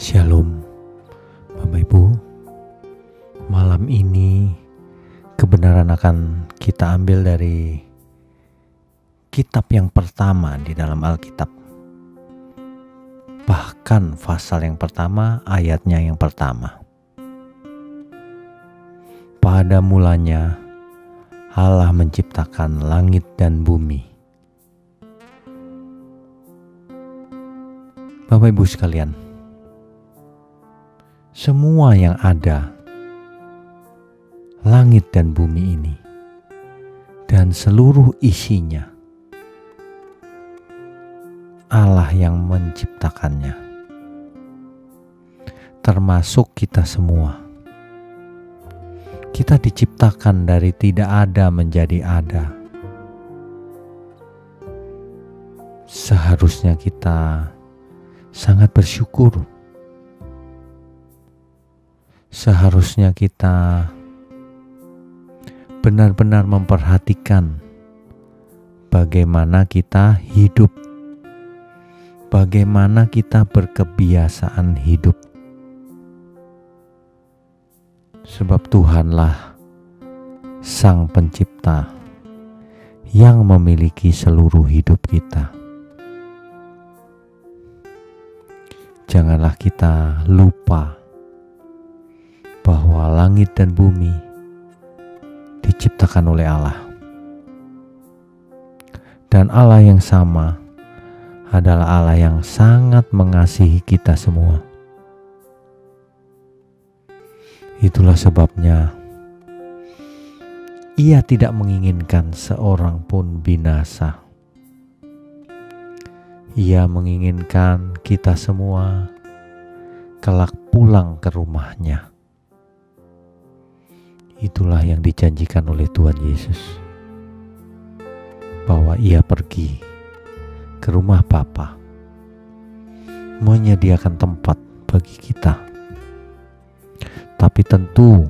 Shalom, Bapak Ibu. Malam ini kebenaran akan kita ambil dari kitab yang pertama di dalam Alkitab. Bahkan pasal yang pertama, ayatnya yang pertama. Pada mulanya Allah menciptakan langit dan bumi. Bapak Ibu sekalian, semua yang ada, langit dan bumi ini, dan seluruh isinya, Allah yang menciptakannya, termasuk kita semua. Kita diciptakan dari tidak ada menjadi ada. Seharusnya kita sangat bersyukur seharusnya kita benar-benar memperhatikan bagaimana kita hidup, bagaimana kita berkebiasaan hidup, sebab Tuhanlah Sang Pencipta yang memiliki seluruh hidup kita. Janganlah kita lupa bahwa langit dan bumi diciptakan oleh Allah. Dan Allah yang sama adalah Allah yang sangat mengasihi kita semua. Itulah sebabnya Ia tidak menginginkan seorang pun binasa. Ia menginginkan kita semua kelak pulang ke rumahnya Itulah yang dijanjikan oleh Tuhan Yesus. Bahwa ia pergi ke rumah Bapa menyediakan tempat bagi kita. Tapi tentu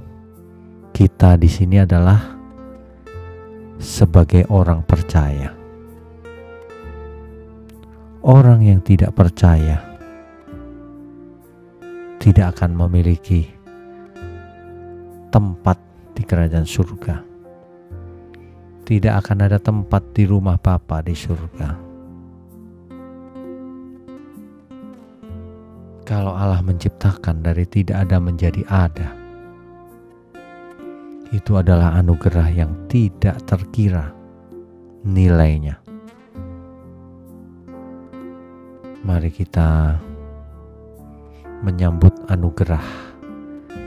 kita di sini adalah sebagai orang percaya. Orang yang tidak percaya tidak akan memiliki tempat di kerajaan surga. Tidak akan ada tempat di rumah Bapa di surga. Kalau Allah menciptakan dari tidak ada menjadi ada, itu adalah anugerah yang tidak terkira nilainya. Mari kita menyambut anugerah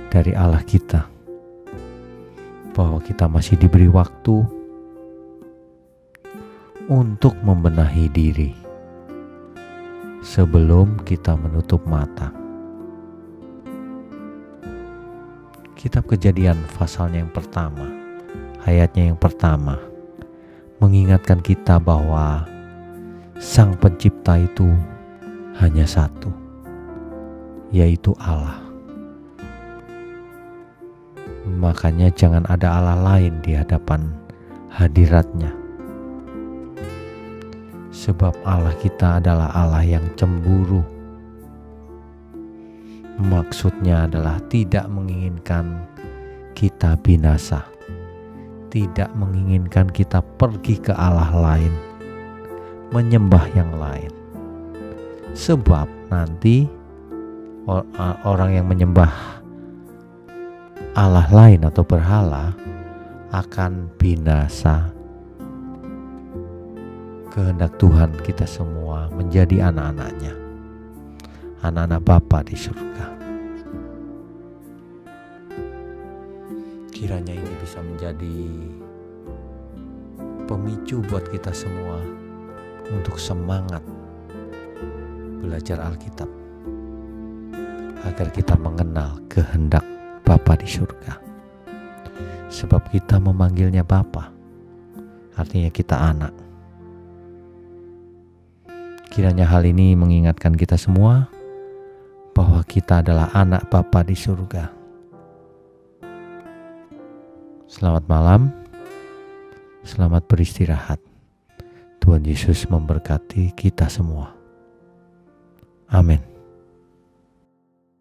dari Allah kita bahwa kita masih diberi waktu untuk membenahi diri sebelum kita menutup mata. Kitab Kejadian pasalnya yang pertama, ayatnya yang pertama, mengingatkan kita bahwa Sang Pencipta itu hanya satu, yaitu Allah. Makanya jangan ada Allah lain di hadapan hadiratnya. Sebab Allah kita adalah Allah yang cemburu. Maksudnya adalah tidak menginginkan kita binasa. Tidak menginginkan kita pergi ke Allah lain. Menyembah yang lain. Sebab nanti orang yang menyembah Allah lain atau berhala akan binasa. Kehendak Tuhan kita semua menjadi anak-anaknya, anak-anak Bapa di surga. Kiranya ini bisa menjadi pemicu buat kita semua untuk semangat belajar Alkitab agar kita mengenal kehendak Bapa di surga. Sebab kita memanggilnya Bapa, artinya kita anak. Kiranya hal ini mengingatkan kita semua bahwa kita adalah anak Bapa di surga. Selamat malam, selamat beristirahat. Tuhan Yesus memberkati kita semua. Amin.